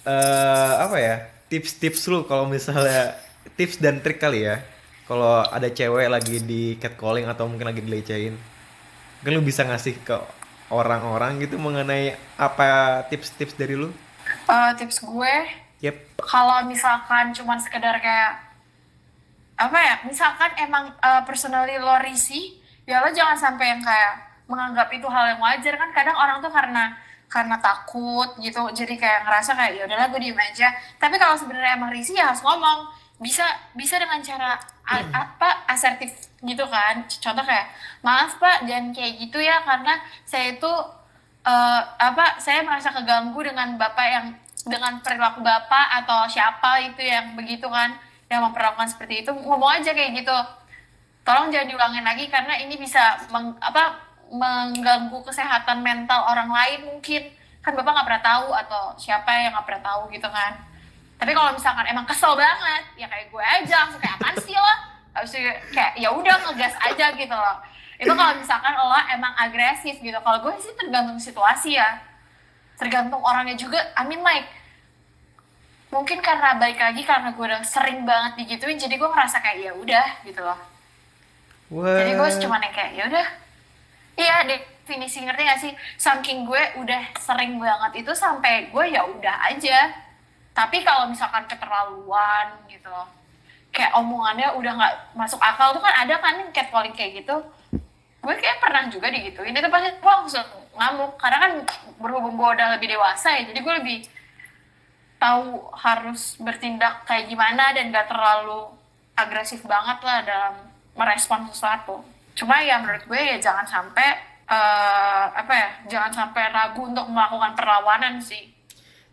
eh apa ya? Tips-tips lu kalau misalnya tips dan trik kali ya. Kalau ada cewek lagi di catcalling atau mungkin lagi dilecehin. Mungkin lu bisa ngasih ke orang-orang gitu mengenai apa tips-tips dari lu? Eh, tips gue Yep. kalau misalkan cuman sekedar kayak apa ya misalkan emang uh, personally lo risih ya lo jangan sampai yang kayak menganggap itu hal yang wajar kan kadang orang tuh karena karena takut gitu. Jadi kayak ngerasa kayak ya udahlah gue diem aja. Tapi kalau sebenarnya emang risih ya harus ngomong. Bisa bisa dengan cara a- apa asertif gitu kan. Contoh kayak maaf pak jangan kayak gitu ya karena saya itu eh, apa saya merasa keganggu dengan bapak yang dengan perilaku bapak atau siapa itu yang begitu kan yang memperlakukan seperti itu. Ngomong aja kayak gitu. Tolong jangan diulangin lagi karena ini bisa meng- apa mengganggu kesehatan mental orang lain mungkin. Kan bapak nggak pernah tahu atau siapa yang nggak pernah tahu gitu kan. Tapi kalau misalkan emang kesel banget ya kayak gue aja langsung kayak apaan sih lo? Habis itu kayak ya udah ngegas aja gitu loh. Itu kalau misalkan lo emang agresif gitu. Kalau gue sih tergantung situasi ya. Tergantung orangnya juga. I mean like mungkin karena balik lagi karena gue udah sering banget digituin jadi gue ngerasa kayak ya udah gitu loh. Jadi gue cuma yang kayak ya udah iya definisi ngerti gak sih? Saking gue udah sering banget itu sampai gue ya udah aja. Tapi kalau misalkan keterlaluan gitu kayak omongannya udah nggak masuk akal tuh kan ada kan catcalling kayak gitu. Gue kayak pernah juga digituin itu pasti gue langsung ngamuk. Karena kan berhubung gue udah lebih dewasa ya jadi gue lebih tahu harus bertindak kayak gimana dan gak terlalu agresif banget lah dalam merespon sesuatu. Cuma ya menurut gue ya jangan sampai eh, apa ya, jangan sampai ragu untuk melakukan perlawanan sih.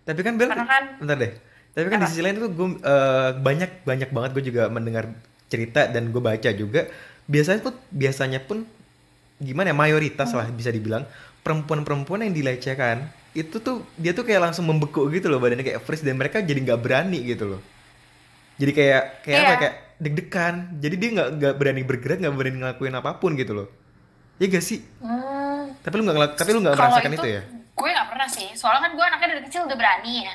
Tapi kan Bel, Karena kan- bentar deh. Tapi kan di Apa? sisi lain tuh gue eh, banyak banyak banget gue juga mendengar cerita dan gue baca juga. Biasanya pun biasanya pun gimana ya mayoritas lah bisa dibilang perempuan-perempuan yang dilecehkan itu tuh dia tuh kayak langsung membeku gitu loh badannya kayak freeze dan mereka jadi nggak berani gitu loh. Jadi kayak kayak apa Iya. kayak deg-degan. Jadi dia nggak nggak berani bergerak nggak berani ngelakuin apa pun gitu loh. Iya gak sih? Hmm, Tapi lu nggak tapi lu nggak merasakan itu, ya? Gue gak pernah sih, soalnya kan gue anaknya dari kecil udah berani ya.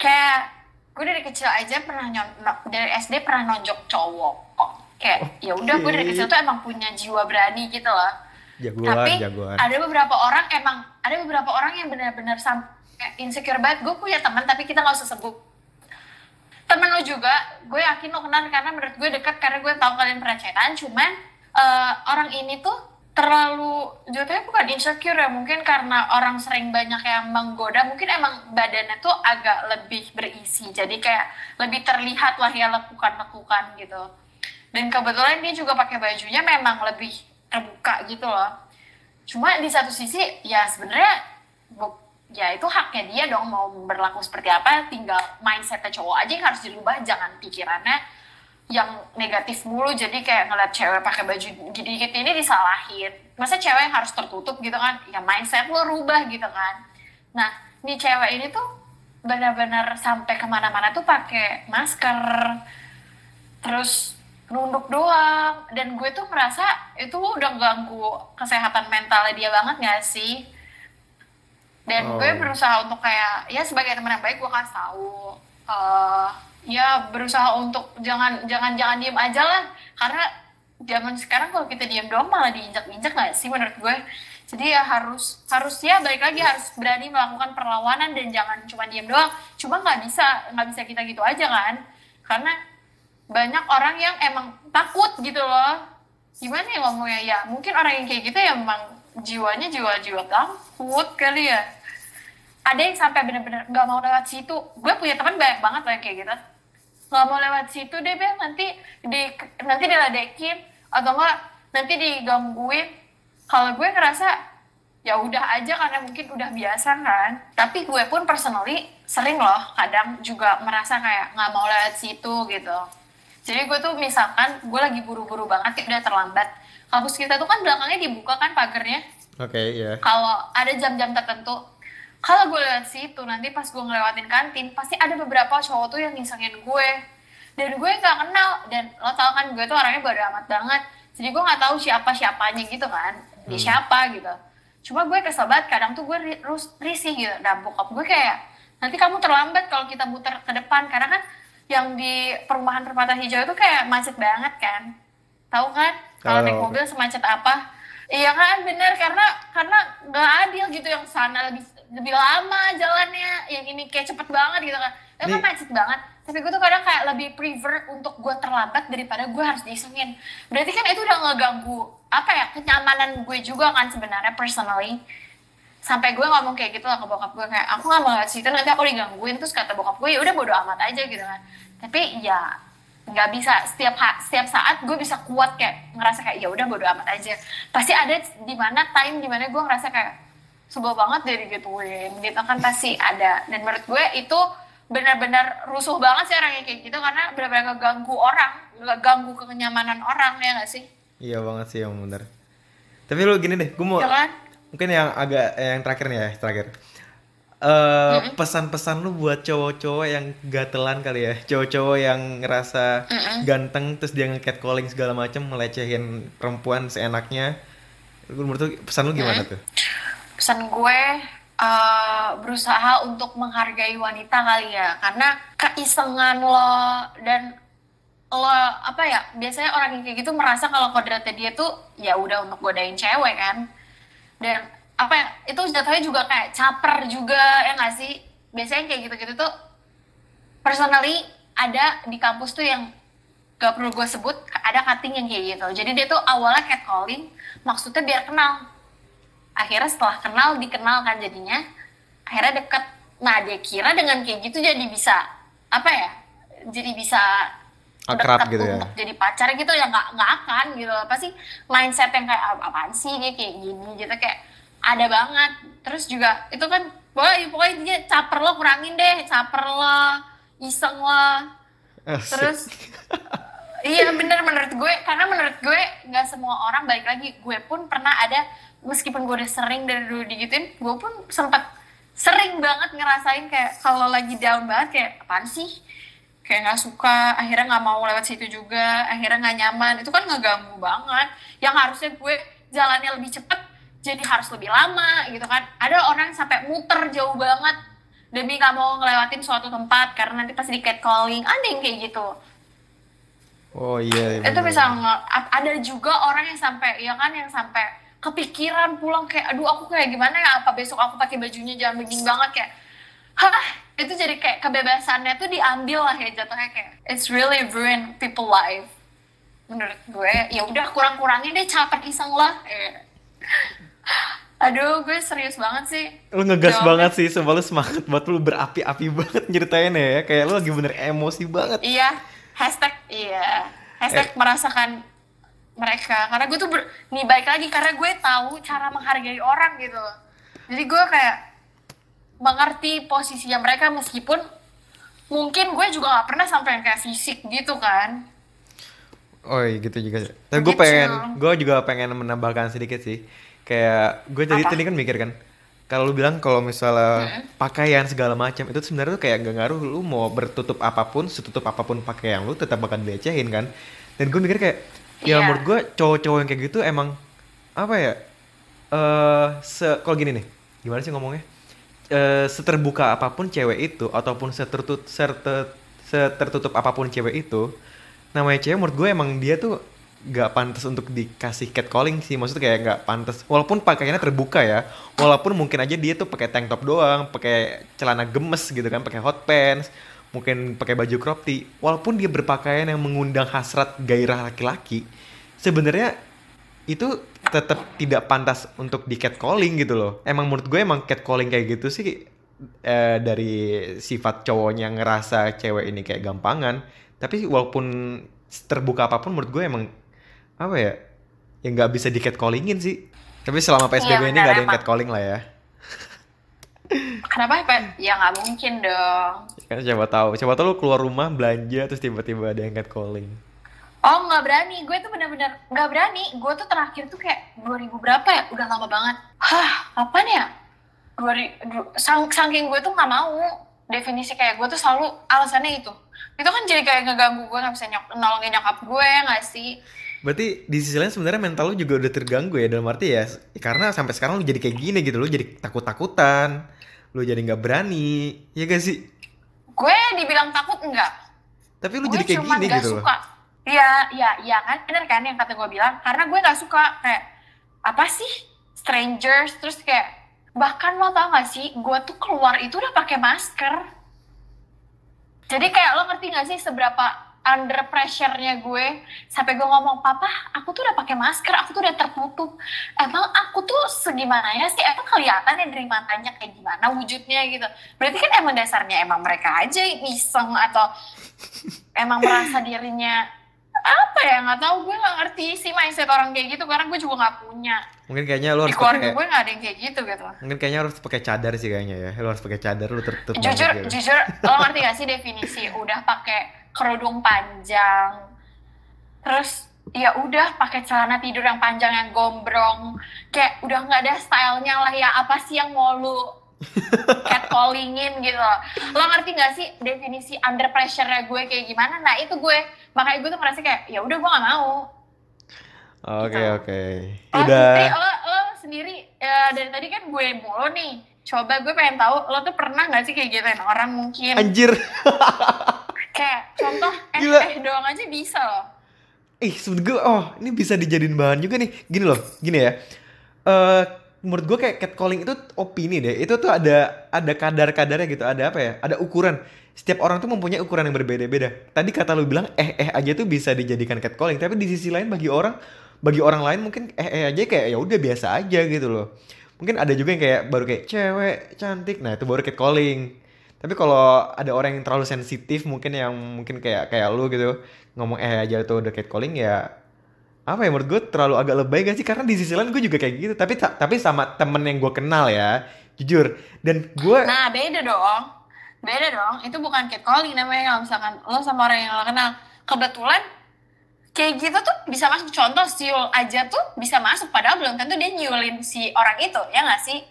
Kayak gue dari kecil aja pernah nyon dari SD pernah nonjok cowok. Kayak ya udah gue dari kecil tuh emang punya jiwa berani gitu loh. Jagoan, Tapi jagoan. ada beberapa orang emang ada beberapa orang yang benar-benar sampai insecure banget. Gue punya teman tapi kita nggak usah sebut. Temen lo juga, gue yakin lo kenal karena menurut gue deket karena gue tahu kalian pernah chatan. Cuman eh, orang ini tuh terlalu jatuhnya bukan insecure ya mungkin karena orang sering banyak yang menggoda mungkin emang badannya tuh agak lebih berisi. Jadi kayak lebih terlihat lah ya lekukan-lekukan gitu. Dan kebetulan dia juga pakai bajunya memang lebih terbuka gitu loh. Cuma di satu sisi ya sebenarnya ya itu haknya dia dong mau berlaku seperti apa tinggal mindsetnya cowok aja yang harus dirubah jangan pikirannya yang negatif mulu. Jadi kayak ngeliat cewek pakai baju dikit ini disalahin. Masa cewek yang harus tertutup gitu kan? Ya mindset lo rubah gitu kan. Nah nih cewek ini tuh benar-benar sampai ke mana-mana tuh pakai masker terus nunduk doang. Dan gue tuh merasa itu udah ganggu kesehatan mentalnya dia banget gak sih dan Oh. gue berusaha untuk kayak ya sebagai teman yang baik gue kasih tahu eh, ya berusaha untuk jangan jangan jangan diem aja lah. Karena zaman sekarang kalau kita diem doang malah diinjak-injak gak sih menurut gue? Jadi ya harus harus ya balik lagi harus berani melakukan perlawanan dan jangan cuma diem doang. Cuma nggak bisa nggak bisa kita gitu aja kan? Karena banyak orang yang emang takut gitu loh. Gimana ya ngomongnya? Ya mungkin orang yang kayak gitu ya emang jiwanya jiwa-jiwa takut kali ya. Ada yang sampai bener-bener nggak mau lewat situ. Gue punya teman banyak banget kayak gitu. Nggak mau lewat situ deh Bel. Nanti di nanti diledekin atau enggak nanti digangguin. Kalau gue ngerasa ya udah aja karena mungkin udah biasa kan. Tapi gue pun personally sering loh kadang juga merasa kayak nggak mau lewat situ gitu. Jadi gue tuh misalkan gue lagi buru-buru banget udah terlambat kampus kita tuh kan belakangnya dibuka kan pagernya. Oke, ya. kalau ada jam-jam tertentu kalau gue lewat situ nanti pas gue ngelewatin kantin pasti ada beberapa cowok tuh yang ngisengin gue. Dan gue nggak kenal dan lo tau kan gue tuh orangnya bodo amat banget. Jadi gue nggak tahu siapa siapanya gitu kan dia siapa gitu. Cuma gue kesel banget kadang tuh gue ri- rus- risih gitu. Dan bokap gue kayak nanti kamu terlambat kalau kita muter ke depan. Karena kan yang di perumahan permata hijau itu kayak macet banget kan. Tahu kan kalau naik mobil semacet apa? Iya kan bener. Karena karena nggak adil gitu yang sana lebih lebih lama jalannya. Yang ini kayak cepet banget gitu kan. Itu kan macet banget. Tapi gue tuh kadang kayak lebih prefer untuk gue terlambat daripada gue harus diisengin. Berarti kan itu udah ngeganggu apa ya kenyamanan gue juga kan sebenarnya personally. Sampai gue ngomong kayak gitu lah ke bokap gue kayak aku gak mau lewat situ nanti aku digangguin. Terus kata bokap gue ya udah bodo amat aja gitu kan. Tapi ya nggak bisa. Setiap ha- setiap saat gue bisa kuat kayak ngerasa kayak ya udah bodo amat aja. Pasti ada di mana time di mana gue ngerasa kayak sebel banget dari gituin gitu kan pasti ada. Dan menurut gue itu benar-benar rusuh banget sih orangnya kayak gitu karena benar-benar ngeganggu orang ngeganggu kenyamanan orang ya gak sih? Iya banget sih yang bener. Tapi lu gini deh, gue mau ya kan? mungkin yang agak yang terakhir nih ya, terakhir. Eh pesan-pesan lu buat cowok-cowok yang gatelan kali ya, cowok-cowok yang ngerasa ganteng terus dia nge-catcalling segala macam, melecehin perempuan seenaknya. Lu menurut lu pesan lu gimana tuh? pesan gue eh, berusaha untuk menghargai wanita kali ya. Karena keisengan lo dan lo apa ya biasanya orang yang kayak gitu merasa kalau kodratnya dia tuh ya udah untuk godain cewek kan. Dan apa ya itu jatuhnya juga kayak caper juga ya nggak sih? Biasanya kayak gitu-gitu tuh personally ada di kampus tuh yang gak perlu gue sebut ada cutting yang kayak gitu. Jadi dia tuh awalnya catcalling maksudnya biar kenal. Akhirnya setelah kenal dikenal kan jadinya akhirnya deket. Nah dia kira dengan kayak gitu jadi bisa apa ya jadi bisa Akrab deket gitu ya. jadi pacar gitu ya nggak nggak akan gitu. Pasti mindset yang kayak "Ap- apaan sih dia kayak gini? Gitu kayak ada banget. Terus juga itu kan pokoknya pokoknya dia caper lo kurangin deh caper lo iseng lo. Terus iya bener menurut gue karena menurut gue nggak semua orang balik lagi gue pun pernah ada meskipun gue udah sering dari dulu digituin gue pun sempat sering banget ngerasain kayak kalau lagi down banget kayak apaan sih? Kayak nggak suka akhirnya nggak mau lewat situ juga akhirnya nggak nyaman. Itu kan ngeganggu banget. Yang harusnya gue jalannya lebih cepet jadi harus lebih lama gitu kan ada orang sampai muter jauh banget demi nggak mau ngelewatin suatu tempat karena nanti pasti di catcalling ada yang kayak gitu Oh iya. itu bener. bisa ada juga orang yang sampai ya kan yang sampai kepikiran pulang kayak aduh aku kayak gimana ya apa besok aku pakai bajunya jangan begini banget kayak hah itu jadi kayak kebebasannya tuh diambil lah ya jatuhnya kayak it's really ruin people life menurut gue ya udah kurang-kurangin deh capek iseng lah Eh. Aduh gue serius banget sih Lu ngegas Jawabnya. banget sih, sebab lu semangat buat lu berapi-api banget nyeritainnya ya. Kayak lu lagi bener emosi banget. Iya, hashtag iya, hashtag merasakan mereka. Karena gue tuh ber, nih baik lagi karena gue tahu cara menghargai orang gitu. loh. Jadi gue kayak mengerti posisinya mereka meskipun mungkin gue juga nggak pernah sampai kayak fisik gitu kan. Oh gitu juga. Tapi gue pengen, gue juga pengen menambahkan sedikit sih. Kayak gue Apa? tadi kan mikir kan, kalau lu bilang kalau misalnya pakaian segala macam itu sebenarnya tuh kayak gak ngaruh lu mau bertutup apa pun, setutup apa pun pakaian lu tetap bakal dilecehin kan. Dan gue mikir kayak, ya Iya. menurut gue cowok-cowok yang kayak gitu emang apa ya? Eh, se kalau gini nih, gimana sih ngomongnya? Eh, seterbuka apa pun cewek itu ataupun setertutup setertutup apa pun cewek itu namanya cewek menurut gue emang dia tuh gak pantas untuk dikasih catcalling sih. Maksudnya kayak gak pantas. Walaupun pakaiannya terbuka ya walaupun mungkin aja dia tuh pakai tank top doang pakai celana gemes gitu kan pakai hot pants mungkin pakai baju crop tee. Walaupun dia berpakaian yang mengundang hasrat gairah laki-laki sebenarnya itu tetap tidak pantas untuk di catcalling gitu loh. Emang menurut gue emang catcalling kayak gitu sih eh, dari sifat cowoknya ngerasa cewek ini kayak gampangan. Tapi walaupun terbuka apa pun menurut gue emang apa ya ya nggak bisa di catcallingin sih tapi selama PSBB Iya, ini nggak ada yang catcalling lah ya Kenapa? Pak? Ya nggak mungkin dong. kan siapa tahu siapa tahu lu keluar rumah belanja terus tiba-tiba ada yang catcalling Oh nggak berani, gue tuh bener-bener nggak berani. Gue tuh terakhir tuh kayak 2000 berapa ya? Udah lama banget. Hah, apaan ya? 2000, du- sang, saking gue tuh nggak mau definisi kayak gue tuh selalu alasannya itu. Itu kan jadi kayak ngeganggu gue nggak bisa nyok, nolongin nyokap gue nggak sih? Berarti di sisi lain sebenarnya mental lu juga udah terganggu ya dalam arti ya karena sampai sekarang lu jadi kayak gini gitu lu jadi takut-takutan, lu jadi nggak berani, ya gak sih? gue dibilang takut enggak Tapi lu gue jadi kayak gini nggak gitu loh. suka Iya, iya, iya kan, bener kan yang kata gue bilang, karena gue nggak suka kayak apa sih strangers, terus kayak bahkan lo tau gak sih, gue tuh keluar itu udah pakai masker. Jadi kayak lo ngerti gak sih seberapa under pressure-nya gue sampai gue ngomong papa aku tuh udah pakai masker aku tuh udah tertutup. Emang aku tuh segimana ya sih? Emang kelihatan ya dari matanya kayak gimana wujudnya gitu? Berarti kan emang dasarnya emang mereka aja iseng atau emang merasa dirinya apa ya? Nggak tahu gue nggak ngerti sih mindset orang kayak gitu karena gue juga nggak punya. Mungkin kayaknya lu di harus keluarga pakai gue nggak ada yang kayak gitu gitu. Mungkin kayaknya harus pakai cadar sih kayaknya ya. Lu harus pakai cadar lu tertutup jujur banget gitu. jujur lo ngerti gak sih definisi udah pakai kerudung panjang terus ya udah pakai celana tidur yang panjang yang gombrong kayak udah nggak ada stylenya lah ya apa sih yang mau lu catcallingin gitu loh. lo ngerti gak sih definisi under pressure-nya gue kayak gimana nah itu gue makanya gue tuh merasa kayak ya udah gue gak mau Oke Gitu. oke. Lo Udah. sendiri, lo, lo sendiri ya, dari tadi kan gue mulu nih coba gue pengen tahu lo tuh pernah gak sih kayak gituin orang mungkin Anjir. kayak contoh eh Gila. eh doang aja bisa loh Ih, sebenernya gue, oh ini bisa dijadiin bahan juga nih. Gini loh, gini ya. Eh, menurut gue kayak catcalling itu opini deh. Itu tuh ada ada kadar-kadarnya gitu. Ada apa ya? Ada ukuran. Setiap orang tuh mempunyai ukuran yang berbeda-beda. Tadi kata lu bilang eh eh aja tuh bisa dijadikan catcalling. Tapi di sisi lain bagi orang, bagi orang lain mungkin eh eh aja kayak ya udah biasa aja gitu loh. Mungkin ada juga yang kayak baru kayak cewek cantik. Nah itu baru catcalling. Tapi kalau ada orang yang terlalu sensitif mungkin yang mungkin kayak kayak lu gitu ngomong eh aja tuh udah catcalling ya apa ya menurut gue terlalu agak lebay gak sih? Karena di sisi lain gue juga kayak gitu. Tapi ta- tapi sama temen yang gue kenal ya jujur. Dan gue nah beda dong. Beda dong. Itu bukan catcalling namanya kalau misalkan lo sama orang yang lo kenal. Kebetulan kayak gitu tuh bisa masuk. Contoh siul aja tuh bisa masuk padahal belum tentu dia nyulin si orang itu ya nggak sih?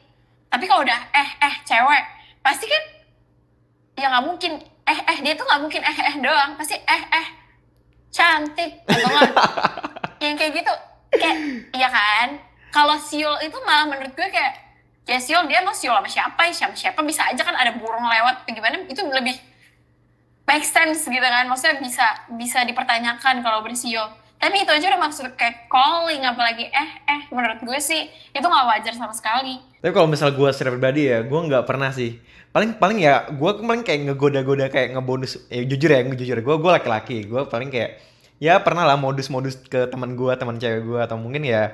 Tapi kalau udah eh eh cewek pasti kan ya nggak mungkin. Eh eh dia tuh nggak mungkin eh eh doang. Pasti eh eh cantik. Atau nggak? Yang kayak gitu. Kayak iya kan? Kalau siul itu malah menurut gue kayak ya siul dia mau siul sama siapa? Ya siapa siapa? Bisa aja kan ada burung lewat. Atau gimana? Itu lebih make sense gitu kan? Maksudnya bisa bisa dipertanyakan kalau bersiul tapi itu aja udah maksud kayak calling apalagi eh eh. Menurut gue sih itu nggak wajar sama sekali. Tapi kalau misal gue secara pribadi ya gue nggak pernah sih paling paling ya gue paling kayak ngegoda-goda kayak ngebonus ya jujur ya jujur gue gue laki-laki. Gue paling kayak ya pernah lah modus-modus ke teman gue teman cewek gue atau mungkin ya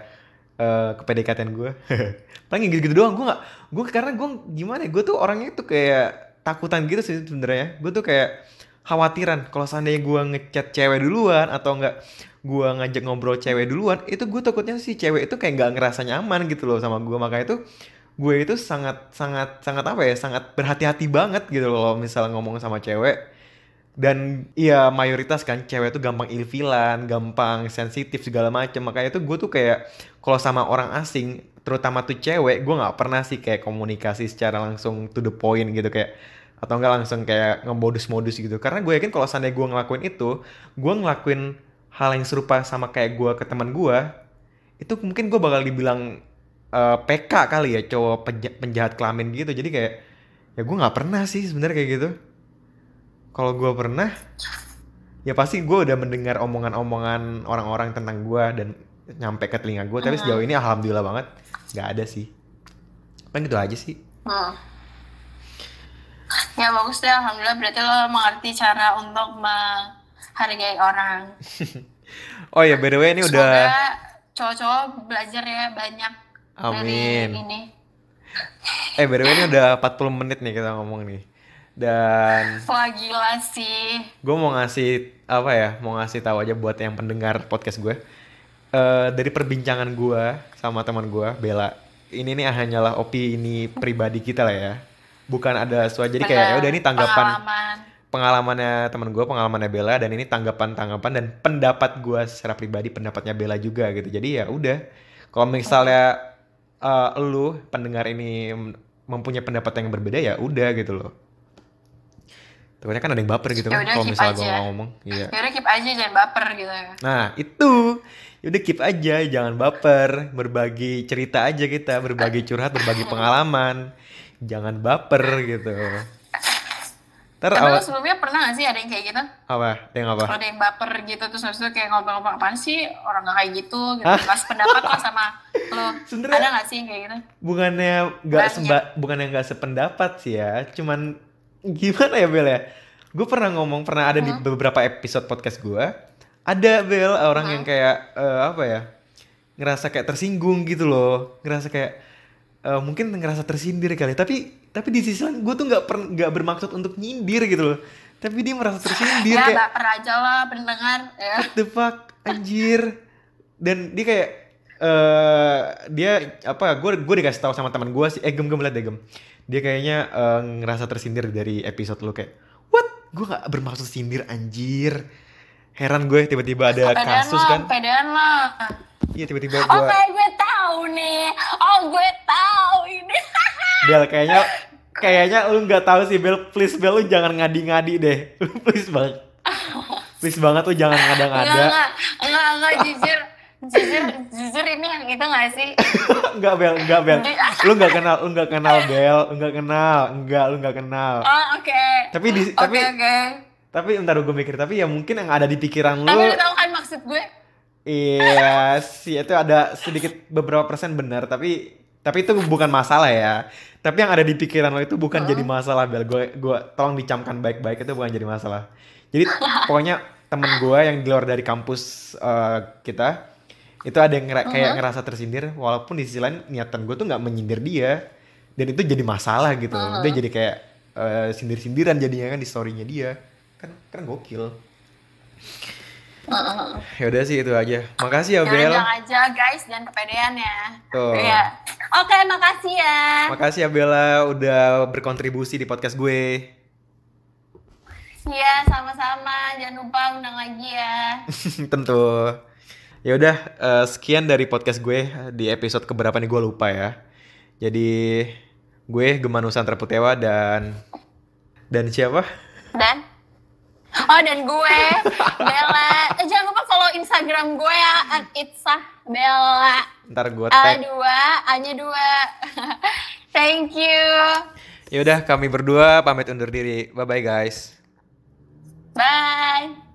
eh ke PDKT gue paling gitu-gitu doang. Gue nggak gue karena gue gimana ya gue tuh orangnya tuh kayak takutan gitu sih sebenarnya. Gue tuh kayak khawatiran. Kalau seandainya gue ngechat cewek duluan atau enggak gue ngajak ngobrol cewek duluan itu gue takutnya si cewek itu kayak nggak ngerasa nyaman gitu loh sama gue makanya itu gue itu sangat sangat sangat apa ya sangat berhati-hati banget gitu loh misalnya ngomong sama cewek. Dan iya mayoritas kan cewek tuh gampang ilfilan, gampang sensitif segala macem. Makanya itu gue tuh kayak kalau sama orang asing terutama tuh cewek gue nggak pernah sih kayak komunikasi secara langsung to the point gitu kayak atau enggak langsung kayak ngemodus-modus gitu. Karena gue yakin kalau seandainya gue ngelakuin itu gue ngelakuin hal yang serupa sama kayak gue ke teman gue itu mungkin gue bakal dibilang eh, PK kali ya cowok penja- penjahat kelamin gitu. Jadi kayak ya gue nggak pernah sih sebenarnya kayak gitu. Kalau gue pernah ya pasti gue udah mendengar omongan-omongan orang-orang tentang gue dan nyampe ke telinga gue tapi sejauh ini alhamdulillah banget nggak ada sih. Paling gitu aja sih. Hmm. Ya bagus deh, alhamdulillah. Berarti lo mengerti cara untuk menghargai orang. oh ya by the way ini Semoga udah cowok-cowok belajar ya banyak Amin. dari ini. eh by the way ini udah 40 menit nih kita ngomong nih dan Wah gila sih. gue mau ngasih apa ya mau ngasih tahu aja buat yang pendengar podcast gue Eh dari perbincangan gue sama teman gue Bella ini nih hanyalah opini pribadi kita lah ya bukan ada suara jadi kayak ya udah ini tanggapan Pengalaman. pengalamannya teman gue pengalamannya Bella dan ini tanggapan tanggapan dan pendapat gue secara pribadi pendapatnya Bella juga gitu jadi ya udah kalau misalnya eh, lu pendengar ini mempunyai pendapat yang berbeda ya udah gitu loh Takutnya kan ada yang baper gitu kan Ya udah, kalau misalnya gue ngomong. Iya. Yaudah keep aja jangan baper gitu. Nah, itu. Yaudah keep aja, jangan baper. Berbagi cerita aja kita, berbagi curhat, berbagi pengalaman. Jangan baper gitu. Ntar Tapi lo awal, sebelumnya pernah gak sih ada yang kayak gitu? apa? Yang apa? Kalau ada yang baper gitu terus habis itu kayak ngomong-ngomong apaan sih orang gak kayak gitu gitu. Pas pendapat lo sama lo. Sebenernya- Ada gak sih yang kayak gitu? Bukannya Banyak. semba, bukannya nggak sependapat sih ya. Cuman gimana ya Bel ya? Gue pernah ngomong, pernah ada di beberapa episode podcast gue. Ada Bel orang yang kayak eh, apa ya? Ngerasa kayak tersinggung gitu loh. Ngerasa kayak eh, mungkin ngerasa tersindir kali. Tapi tapi di sisi lain gue tuh nggak pernah nggak bermaksud untuk nyindir gitu loh. Tapi dia merasa tersindir Ya kayak baper aja lah pendengar. Ya. what the fuck anjir dan dia kayak eh dia apa gue gue dikasih tahu sama teman gue sih eh gem gem liat deh gem dia kayaknya eh, ngerasa tersindir dari episode lu kayak what gue gak bermaksud sindir anjir heran gue tiba-tiba ada Pedean kasus lah, kan pedean lah. iya tiba-tiba gue gue tahu nih. Oh, gue tahu ini. Bel kayaknya kayaknya lu nggak tahu sih Bel please Bel lu jangan ngadi-ngadi deh please banget please banget lu jangan ngada-ngada enggak, enggak, enggak, jujur. Jujur, jujur ini yang itu gak sih? Enggak Bel, enggak Bel. Lu enggak kenal, lu enggak kenal Bel, lu enggak kenal, enggak lu enggak kenal. Oh, oke. Tapi di Oke, tapi oke. tapi entar gue mikir tapi ya mungkin yang ada di pikiran Tapi lu lu tahu kan maksud gue? iya sih itu ada sedikit beberapa persen benar tapi tapi itu bukan masalah ya. Tapi yang ada di pikiran lo itu bukan jadi masalah Bel. Gue gue tolong dicamkan baik-baik itu bukan jadi masalah. Jadi pokoknya temen gue yang di luar dari kampus eh, kita itu ada yang ngera- kayak ngerasa tersindir walaupun di sisi lain niatan gue tuh nggak menyindir dia. Dan itu jadi masalah gitu. Dia jadi kayak eh, sindir-sindiran jadinya kan di storynya dia. Kan kan gokil ya udah sih itu aja makasih ya Ya Bel bilang aja guys, jangan kepedean ya. Tuh. Iya. Oke, makasih ya. makasih ya Bella udah berkontribusi di podcast gue Iya, sama-sama. Jangan lupa undang lagi ya. tentu ya udah eh, sekian dari podcast gue di episode keberapa nih gue lupa ya jadi gue Geman Nusantara Putewa dan dan siapa Dan Oh dan gue Bella. Eh, Jangan lupa follow Instagram gue ya Itsah Bella. Ntar gue A tag. dua A nya dua. Thank you. Ya udah kami berdua pamit undur diri. Bye bye guys. Bye